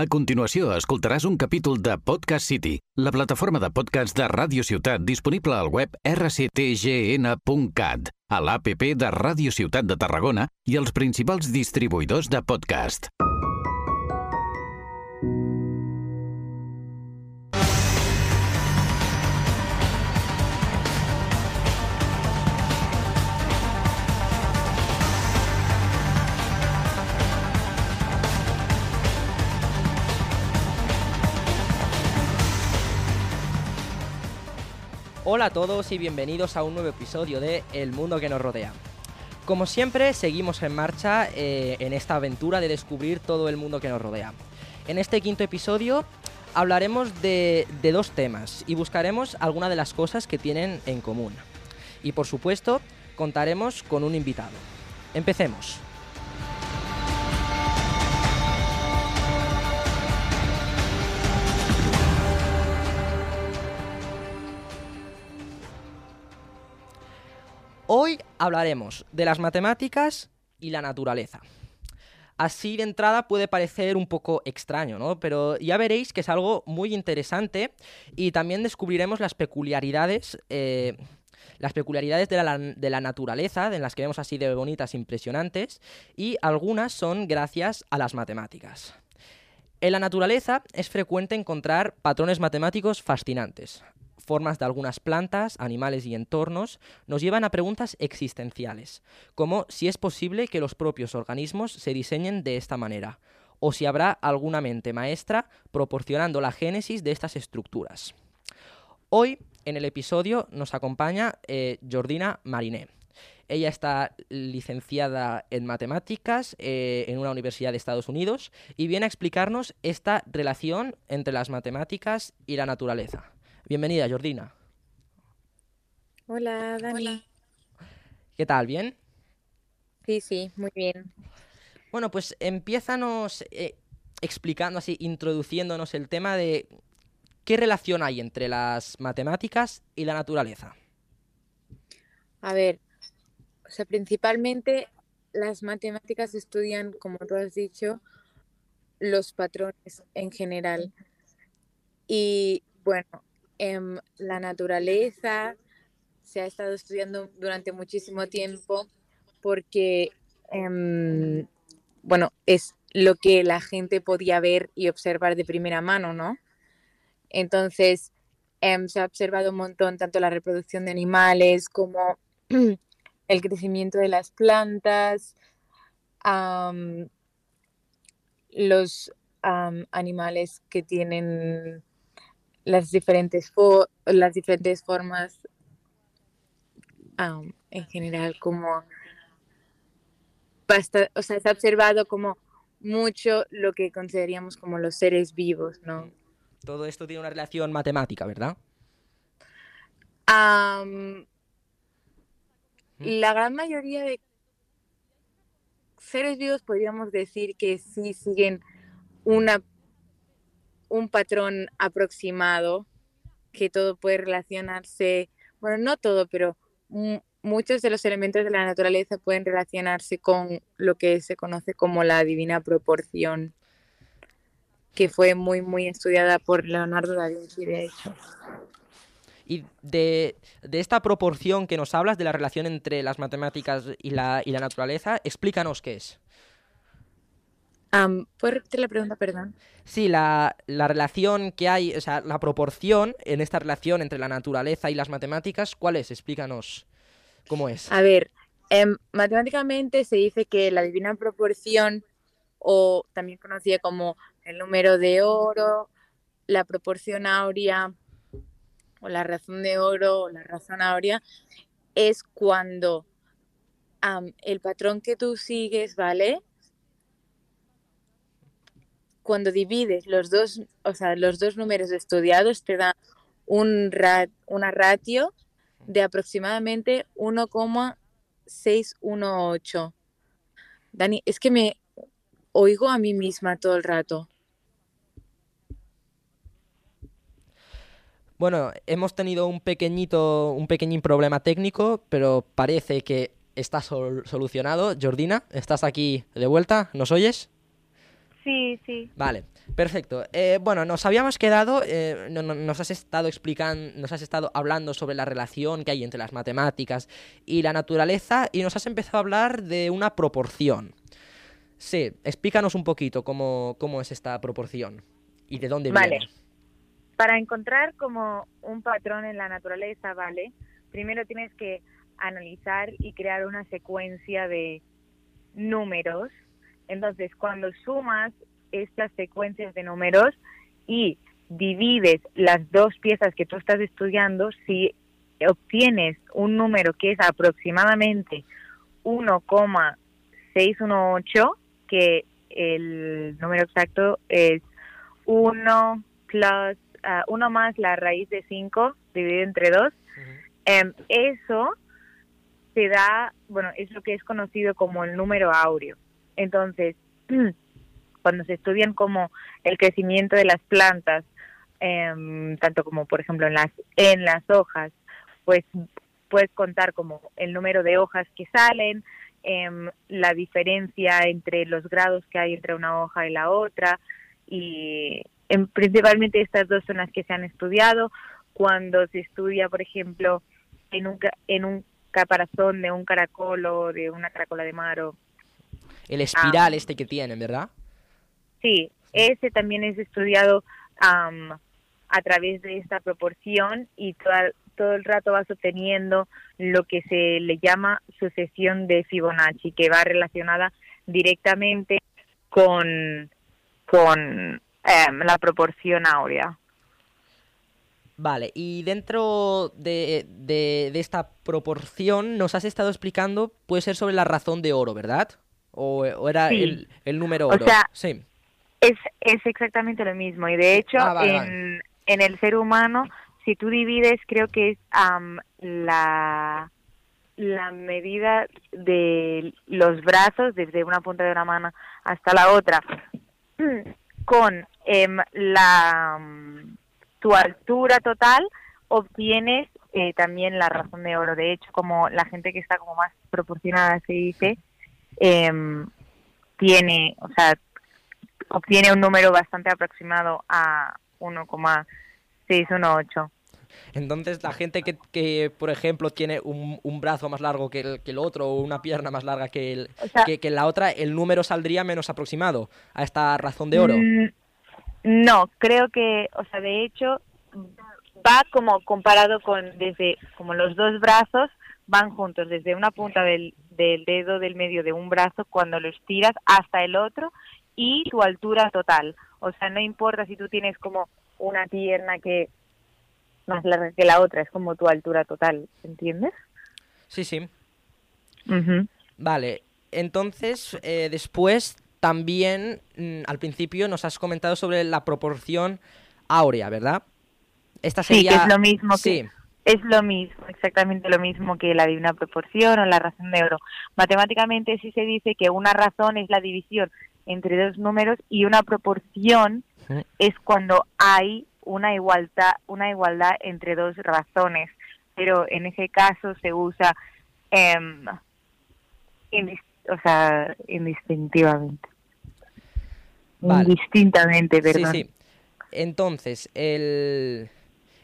A continuació, escoltaràs un capítol de Podcast City, la plataforma de podcast de Ràdio Ciutat disponible al web rctgn.cat, a l'APP de Ràdio Ciutat de Tarragona i els principals distribuïdors de podcast. Hola a todos y bienvenidos a un nuevo episodio de El mundo que nos rodea. Como siempre, seguimos en marcha eh, en esta aventura de descubrir todo el mundo que nos rodea. En este quinto episodio hablaremos de, de dos temas y buscaremos algunas de las cosas que tienen en común. Y por supuesto, contaremos con un invitado. Empecemos. Hoy hablaremos de las matemáticas y la naturaleza. Así de entrada puede parecer un poco extraño, ¿no? Pero ya veréis que es algo muy interesante y también descubriremos las peculiaridades, eh, las peculiaridades de la, de la naturaleza, en las que vemos así de bonitas, impresionantes, y algunas son gracias a las matemáticas. En la naturaleza es frecuente encontrar patrones matemáticos fascinantes formas de algunas plantas, animales y entornos nos llevan a preguntas existenciales, como si es posible que los propios organismos se diseñen de esta manera, o si habrá alguna mente maestra proporcionando la génesis de estas estructuras. Hoy, en el episodio, nos acompaña eh, Jordina Mariné. Ella está licenciada en matemáticas eh, en una universidad de Estados Unidos y viene a explicarnos esta relación entre las matemáticas y la naturaleza. Bienvenida, Jordina. Hola, Dani. ¿Qué tal? ¿Bien? Sí, sí, muy bien. Bueno, pues empiézanos eh, explicando así, introduciéndonos el tema de qué relación hay entre las matemáticas y la naturaleza. A ver, o sea, principalmente las matemáticas estudian, como tú has dicho, los patrones en general. Y bueno, en la naturaleza se ha estado estudiando durante muchísimo tiempo porque, em, bueno, es lo que la gente podía ver y observar de primera mano, ¿no? Entonces, em, se ha observado un montón tanto la reproducción de animales como el crecimiento de las plantas, los animales que tienen las diferentes, las diferentes formas en general, como basta, o sea, se ha observado como mucho lo que consideraríamos como los seres vivos, ¿no? Todo esto tiene una relación matemática, ¿verdad? la gran mayoría de seres vivos podríamos decir que sí siguen una un patrón aproximado, que todo puede relacionarse, bueno, no todo, pero muchos de los elementos de la naturaleza pueden relacionarse con lo que se conoce como la divina proporción, que fue muy, muy estudiada por Leonardo da Vinci, de hecho. Y de, esta proporción que nos hablas, de la relación entre las matemáticas y la, y la naturaleza, explícanos qué es. ¿Puedes repetir la pregunta, perdón? Sí, la, relación que hay, o sea, la proporción en esta relación entre la naturaleza y las matemáticas, ¿cuál es? Explícanos cómo es. A ver, em, matemáticamente se dice que la divina proporción, o también conocida como el número de oro, la proporción áurea, o la razón de oro, o la razón áurea, es cuando el patrón que tú sigues, ¿vale? Cuando divides los dos, o sea, los dos números estudiados te da un una ratio de aproximadamente 1,618. Dani, es que me oigo a mí misma todo el rato. Bueno, hemos tenido un pequeñito, un pequeñín problema técnico, pero parece que está solucionado. Jordina, ¿estás aquí de vuelta? ¿Nos oyes? Sí, sí. Vale, perfecto. Eh, bueno, nos habíamos quedado, eh, no- no- nos has estado explicando, nos has estado hablando sobre la relación que hay entre las matemáticas y la naturaleza y nos has empezado a hablar de una proporción. Sí, explícanos un poquito cómo, cómo es esta proporción y de dónde Vale. viene. Para encontrar como un patrón en la naturaleza, ¿vale? Primero tienes que analizar y crear una secuencia de números. Entonces, cuando sumas estas secuencias de números y divides las dos piezas que tú estás estudiando, si obtienes un número que es aproximadamente 1,618, que el número exacto es 1 plus, ah, 1 más la raíz de 5 dividido entre 2, Em, eso te da, bueno, es lo que es conocido como el número áureo. Entonces, cuando se estudian como el crecimiento de las plantas, em, tanto como por ejemplo en las en las hojas, pues puedes contar como el número de hojas que salen, em, la diferencia entre los grados que hay entre una hoja y la otra y em, principalmente estas dos son las que se han estudiado cuando se estudia, por ejemplo, en un, en un caparazón de un caracol o de una caracola de mar. O, El espiral Ah. este que tienen, ¿verdad? sí, ese también es estudiado am, a través de esta proporción y toda- todo el rato vas obteniendo lo que se le llama sucesión de Fibonacci, que va relacionada directamente con, con em, la proporción áurea. Vale, y dentro de, de- de esta proporción nos has estado explicando, puede ser sobre la razón de oro, ¿verdad? O, o era Sí. el, el número O oro. sea, sí. Es, es exactamente lo mismo y de hecho Ah, vale, en, en el ser humano, si tú divides, creo que es am, la, la medida de los brazos desde una punta de una mano hasta la otra con em, la tu altura total obtienes eh, también la razón de oro. De hecho, como la gente que está como más proporcionada se dice, em, tiene, o sea, obtiene un número bastante aproximado a 1,618. Entonces, la gente que, que, por ejemplo, tiene un, un brazo más largo que el, que el otro o una pierna más larga que, el, O sea, que, que la otra, el número saldría menos aproximado a esta razón de oro. Mm, No, creo que, o sea, de hecho, va como comparado con desde, como los dos brazos van juntos, desde una punta del, del dedo del medio de un brazo cuando lo estiras hasta el otro y tu altura total. O sea, no importa si tú tienes como una pierna que más larga que la otra, es como tu altura total, ¿entiendes? Sí, sí. Vale, entonces eh, después también mm, al principio nos has comentado sobre la proporción áurea, ¿verdad? Esta Sí, sería... que es lo mismo que, Sí, es lo mismo, exactamente lo mismo que la de una proporción o la razón de oro. Matemáticamente sí se dice que una razón es la división entre dos números y una proporción es cuando hay una igualdad, una igualdad entre dos razones, pero en ese caso se usa indis- o sea, indistintivamente. Vale. Indistintamente, sí, perdón. sí. Entonces, el...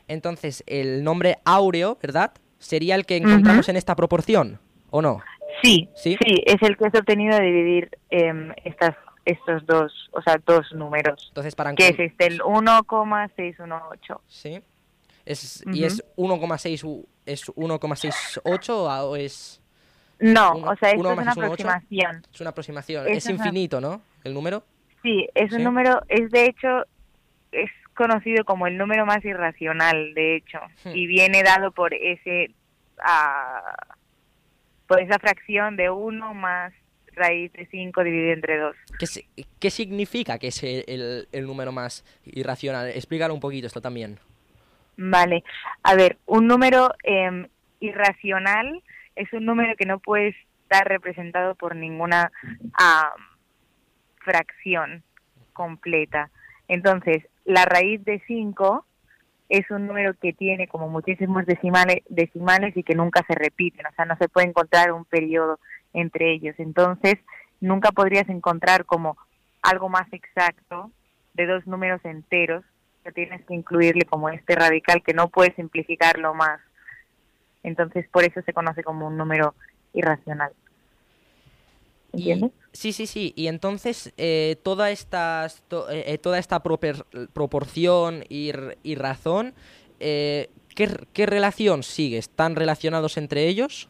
Entonces, el nombre áureo, ¿verdad? Sería el que encontramos en esta proporción, ¿o no? Sí, ¿Sí? sí, es el que es obtenido de dividir em, estas, estos dos, o sea, dos números, Entonces, para que es este, el 1,618. Sí. Es, Ujú. ¿Y es 1,6 u- es 1,68 o es, No, Uno- o sea, esto es una aproximación. es una aproximación? Es una- infinito, ¿no? El número. Sí, es un Sí. número, es de hecho, es conocido como el número más irracional, de hecho, Hmm. y viene dado por ese, ah, por esa fracción de 1 más raíz de 5 dividido entre 2. ¿Qué, si- qué significa que es el, el- número más irracional? Explícalo un poquito esto también. Vale, a ver, un número em, irracional es un número que no puede estar representado por ninguna am, fracción completa. Entonces, la raíz de 5 es un número que tiene como muchísimos decimales, decimales y que nunca se repiten, o sea, no se puede encontrar un periodo entre ellos. Entonces, nunca podrías encontrar como algo más exacto de dos números enteros que tienes que incluirle como este radical que no puedes simplificarlo más. Entonces, por eso se conoce como un número irracional. ¿Entiendes? sí, sí, sí. Y entonces, eh, toda, esta, eh, eh, toda esta proporción y, y razón, ¿qué, ¿qué, relación sigue? ¿Están relacionados entre ellos?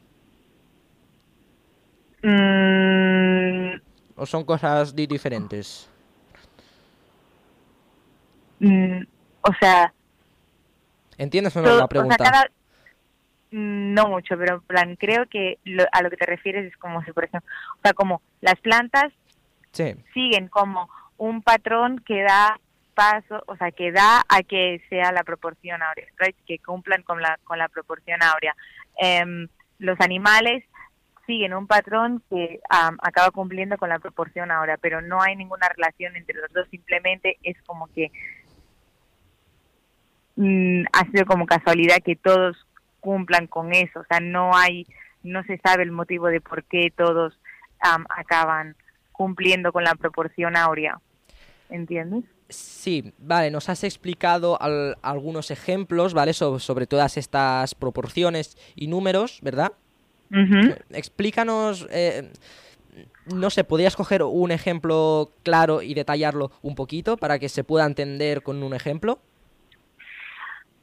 Mm. ¿O son cosas diferentes? Mm, o sea... ¿Entiendes o no la pregunta? No mucho, pero en plan, creo que a lo que te refieres es como si, por ejemplo, o sea, como las plantas siguen como un patrón que da paso, o sea, que da a que sea la proporción áurea, que cumplan con la, con la proporción áurea. Em, los animales siguen un patrón que acaba cumpliendo con la proporción áurea, pero no hay ninguna relación entre los dos, simplemente es como que mm, ha sido como casualidad que todos cumplan con eso, o sea, no hay, no se sabe el motivo de por qué todos acaban cumpliendo con la proporción áurea, ¿entiendes? Sí, vale, nos has explicado algunos ejemplos, ¿vale? sobre todas estas proporciones y números, ¿verdad? Explícanos, eh, no sé, ¿podrías coger un ejemplo claro y detallarlo un poquito para que se pueda entender con un ejemplo?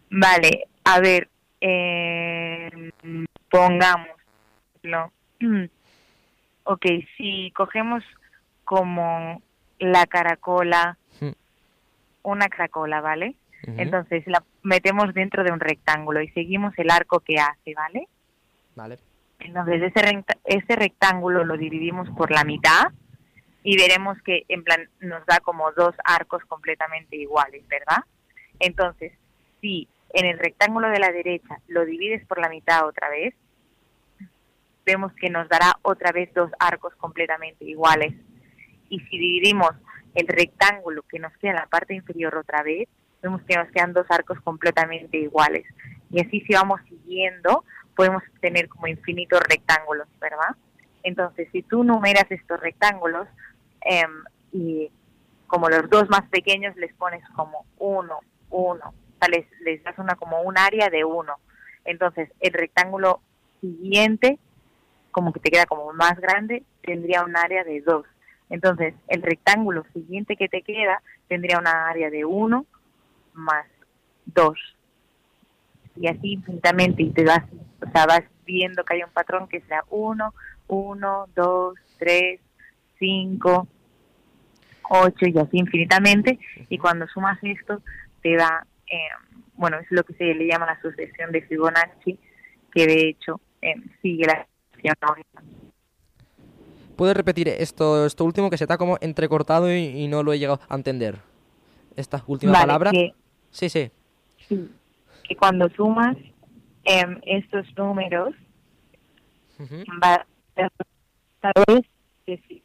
Vale, a ver, eh, pongamos, ok, si cogemos como la caracola, hmm. una caracola, ¿vale? Entonces la metemos dentro de un rectángulo y seguimos el arco que hace, ¿vale? Vale. Entonces ese, ese rectángulo lo dividimos por la mitad y veremos que en plan nos da como dos arcos completamente iguales, ¿verdad? Entonces, si en el rectángulo de la derecha lo divides por la mitad otra vez, vemos que nos dará otra vez dos arcos completamente iguales. Y si dividimos el rectángulo que nos queda en la parte inferior otra vez, vemos que nos quedan dos arcos completamente iguales. Y así si vamos siguiendo, podemos tener como infinitos rectángulos, ¿verdad? Entonces, si tú numeras estos rectángulos eh, y como los dos más pequeños les pones como 1, 1, les, das una como un área de uno. Entonces, el rectángulo siguiente, como que te queda como más grande, tendría un área de dos. Entonces, el rectángulo siguiente que te queda tendría una área de uno más dos. Y así infinitamente, y te vas, o sea, vas viendo que hay un patrón que será uno, uno, dos, tres, cinco, ocho, y así infinitamente. Y cuando sumas esto, te da eh, bueno, es lo que se le llama la sucesión de Fibonacci, que de hecho eh, sigue la ¿Puedes repetir esto, esto último que se está como entrecortado y, no lo he llegado a entender? Esta última palabra. sí, sí. Sí, que cuando sumas em, estos números, va,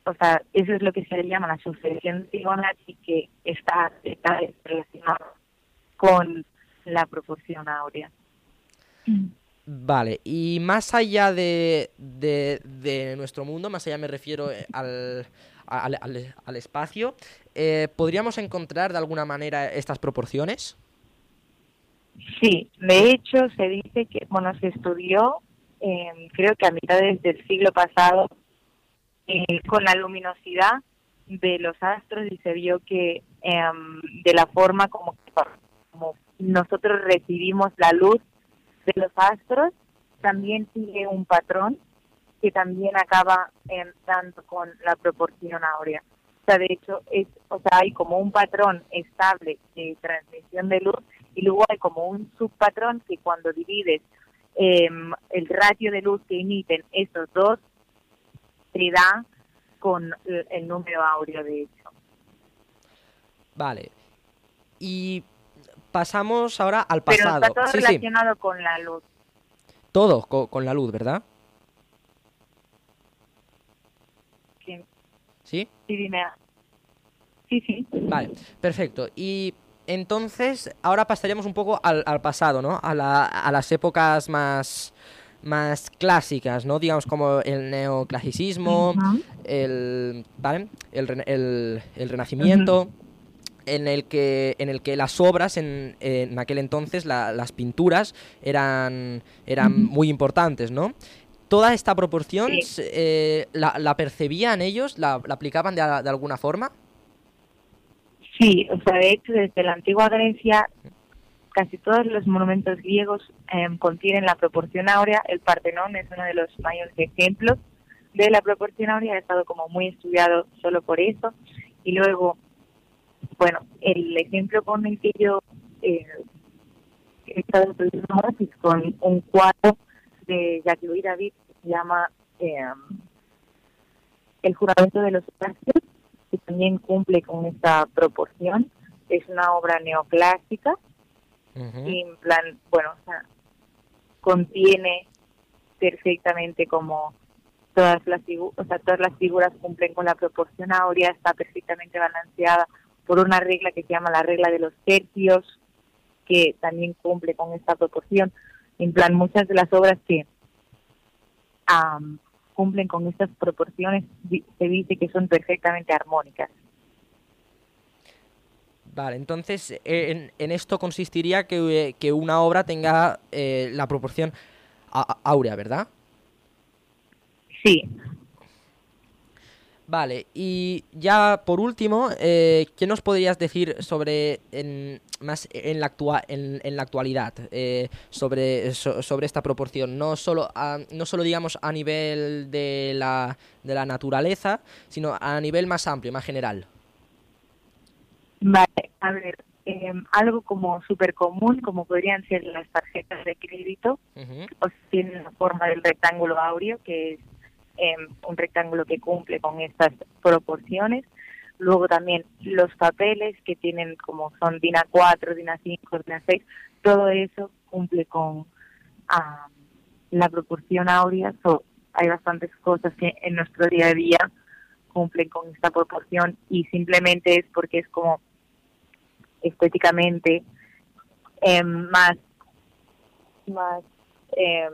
o sea, eso es lo que se le llama la sucesión de Fibonacci, que está, está relacionado con la proporción áurea. Vale, y más allá de, de, nuestro mundo, más allá me refiero eh, al, al, espacio, eh, ¿podríamos encontrar de alguna manera estas proporciones? Sí, de hecho se dice que, bueno, se estudió, eh, creo que a mitades del siglo pasado, con la luminosidad de los astros y se vio que em, de la forma como como nosotros recibimos la luz de los astros, también sigue un patrón que también acaba entrando con la proporción áurea. O sea, de hecho, es, o sea, hay como un patrón estable de transmisión de luz y luego hay como un subpatrón que cuando divides em, el ratio de luz que emiten esos dos, te da con el número áureo, de hecho. Vale. Y pasamos ahora al pasado. Pero está todo relacionado con la luz. Todo con, la luz, ¿verdad? Sí. ¿Sí? Sí, dime. Sí, sí. Vale, perfecto. Y entonces, ahora pasaríamos un poco al, pasado, ¿no? A, la, a las épocas más, más clásicas, ¿no? Digamos como el neoclasicismo, el, ¿vale? el- el renacimiento, en, el que, en el que las obras en, en aquel entonces, la- las pinturas, eran, eran muy importantes, ¿no? Toda esta proporción Sí. eh, la, la percibían ellos, la, la aplicaban de, de alguna forma. Sí, o sea, de hecho, desde la antigua Grecia, casi todos los monumentos griegos em, contienen la proporción áurea. El Partenón es uno de los mayores ejemplos de la proporción áurea, ha estado como muy estudiado solo por eso. Y luego, bueno, el ejemplo con el que yo eh, he estado estudiando ahora es con un cuadro de Jacques Louis David que se llama em, El juramento de los Horacios que también cumple con esta proporción. Es una obra neoclásica y en plan, bueno, o sea, contiene perfectamente como todas las o sea, todas las figuras cumplen con la proporción áurea, está perfectamente balanceada por una regla que se llama la regla de los tercios, que también cumple con esta proporción. En plan, muchas de las obras que am, cumplen con estas proporciones se dice que son perfectamente armónicas. Vale, entonces eh, en, en esto consistiría que, eh, que una obra tenga eh, la proporción áurea, ¿verdad? Sí, Vale, y ya por último, eh, ¿qué nos podrías decir sobre en, más en la, actua- en, en la actualidad eh, sobre, so- sobre esta proporción? No solo, a- no solo digamos a nivel de la, de la naturaleza, sino a nivel más amplio, más general. Vale, a ver, eh, algo como súper común, como podrían ser las tarjetas de crédito, Ujú, o tienen la forma del rectángulo áureo, que es eh, un rectángulo que cumple con estas proporciones. Luego también los papeles que tienen como son DIN A4, DIN A5, DIN A6, todo eso cumple con la proporción áurea. So, hay bastantes cosas que en nuestro día a día cumplen con esta proporción y simplemente es porque es como estéticamente eh, más más eh,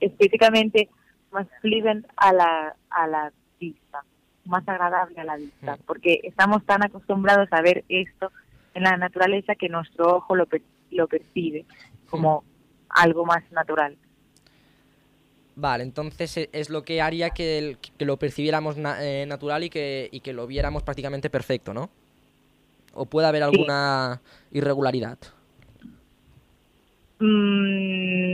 estéticamente más pleasant a la a la vista más agradable a la vista porque estamos tan acostumbrados a ver esto en la naturaleza que nuestro ojo lo, per- lo percibe como algo más natural Vale, entonces e- es lo que haría que, el- que lo percibiéramos na- eh, natural y que, y que lo viéramos prácticamente perfecto, ¿no? ¿O puede haber alguna irregularidad? Mm,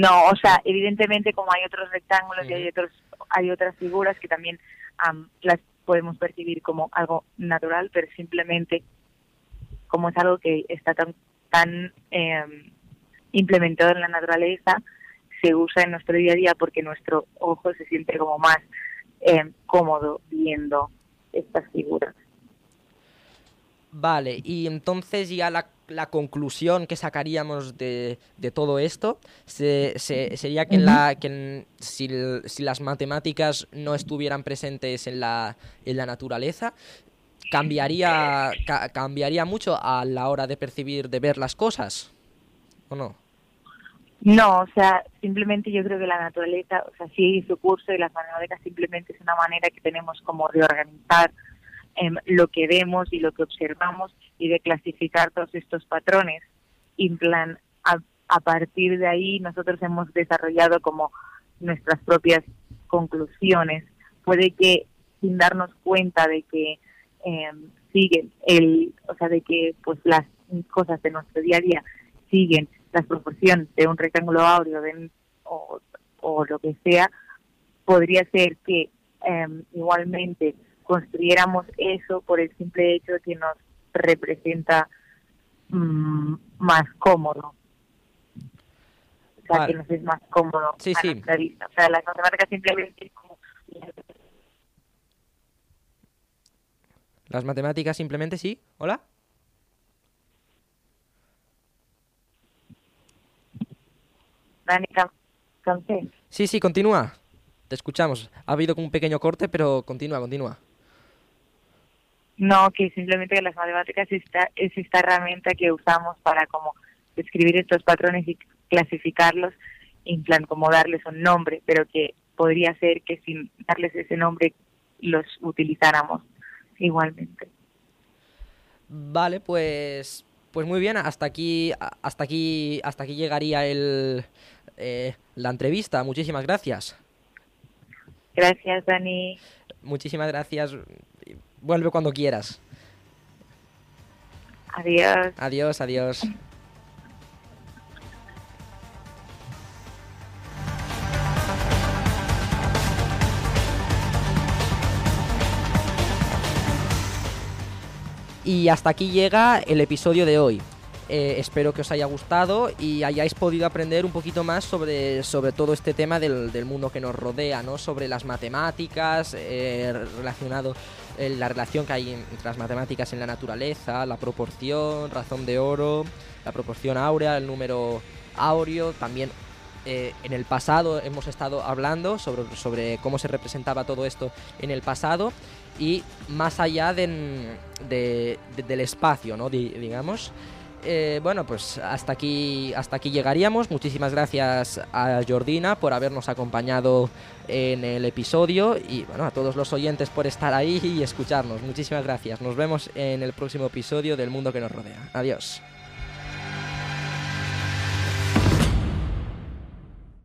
no, o sea, evidentemente como hay otros rectángulos y hay otros hay otras figuras que también am, las podemos percibir como algo natural, pero simplemente como es algo que está tan tan em, implementado en la naturaleza, se usa en nuestro día a día porque nuestro ojo se siente como más em, cómodo viendo estas figuras. Vale, y entonces ya la, la conclusión que sacaríamos de, de todo esto se- se- sería que, en la, que en- si, las matemáticas no estuvieran presentes en la, en la naturaleza, cambiaría, ca- cambiaría mucho a la hora de percibir, de ver las cosas, ¿o no? No, o sea, simplemente yo creo que la naturaleza, o sea, sigue su curso y las matemáticas simplemente es una manera que tenemos como de em, lo que vemos y lo que observamos y de clasificar todos estos patrones. Y plan, a, a partir de ahí nosotros hemos desarrollado como nuestras propias conclusiones. Puede que sin darnos cuenta de que em, siguen el, o sea, de que pues las cosas de nuestro día a día siguen la proporción de un rectángulo áureo de, o, lo que sea, podría ser que em, igualmente construyéramos eso por el simple hecho de que nos representa mm, más cómodo. O sea, Vale. que nos es más cómodo Sí, a sí. nuestra vista. O sea, las matemáticas simplemente es como Las matemáticas simplemente sí. ¿Hola? Dani. Sí, sí, continúa. Te escuchamos. Ha habido como un pequeño corte, pero continúa, continúa. No, que simplemente que las matemáticas esta, es esta herramienta que usamos para como describir estos patrones y clasificarlos, en plan como darles un nombre, pero que podría ser que sin darles ese nombre los utilizáramos igualmente. Vale, pues pues muy bien, hasta aquí hasta aquí hasta aquí llegaría el eh, la entrevista. Muchísimas gracias. Gracias, Dani. Muchísimas gracias. Vuelve cuando quieras. Adiós. Adiós, adiós. Y hasta aquí llega el episodio de hoy. Eh, espero que os haya gustado y hayáis podido aprender un poquito más sobre, sobre todo este tema del, mundo que nos rodea, ¿no? Sobre las matemáticas, eh, relacionado eh, la relación que hay entre las matemáticas en la naturaleza, la proporción, razón de oro, la proporción áurea, el número áureo, también en el pasado hemos estado hablando sobre, sobre, cómo se representaba todo esto en el pasado y más allá del espacio, ¿no? digamos. Eh, bueno, pues hasta aquí, hasta aquí llegaríamos. Muchísimas gracias a Jordina por habernos acompañado en el episodio y bueno, a todos los oyentes por estar ahí y escucharnos. Muchísimas gracias. Nos vemos en el próximo episodio del mundo que nos rodea. Adiós.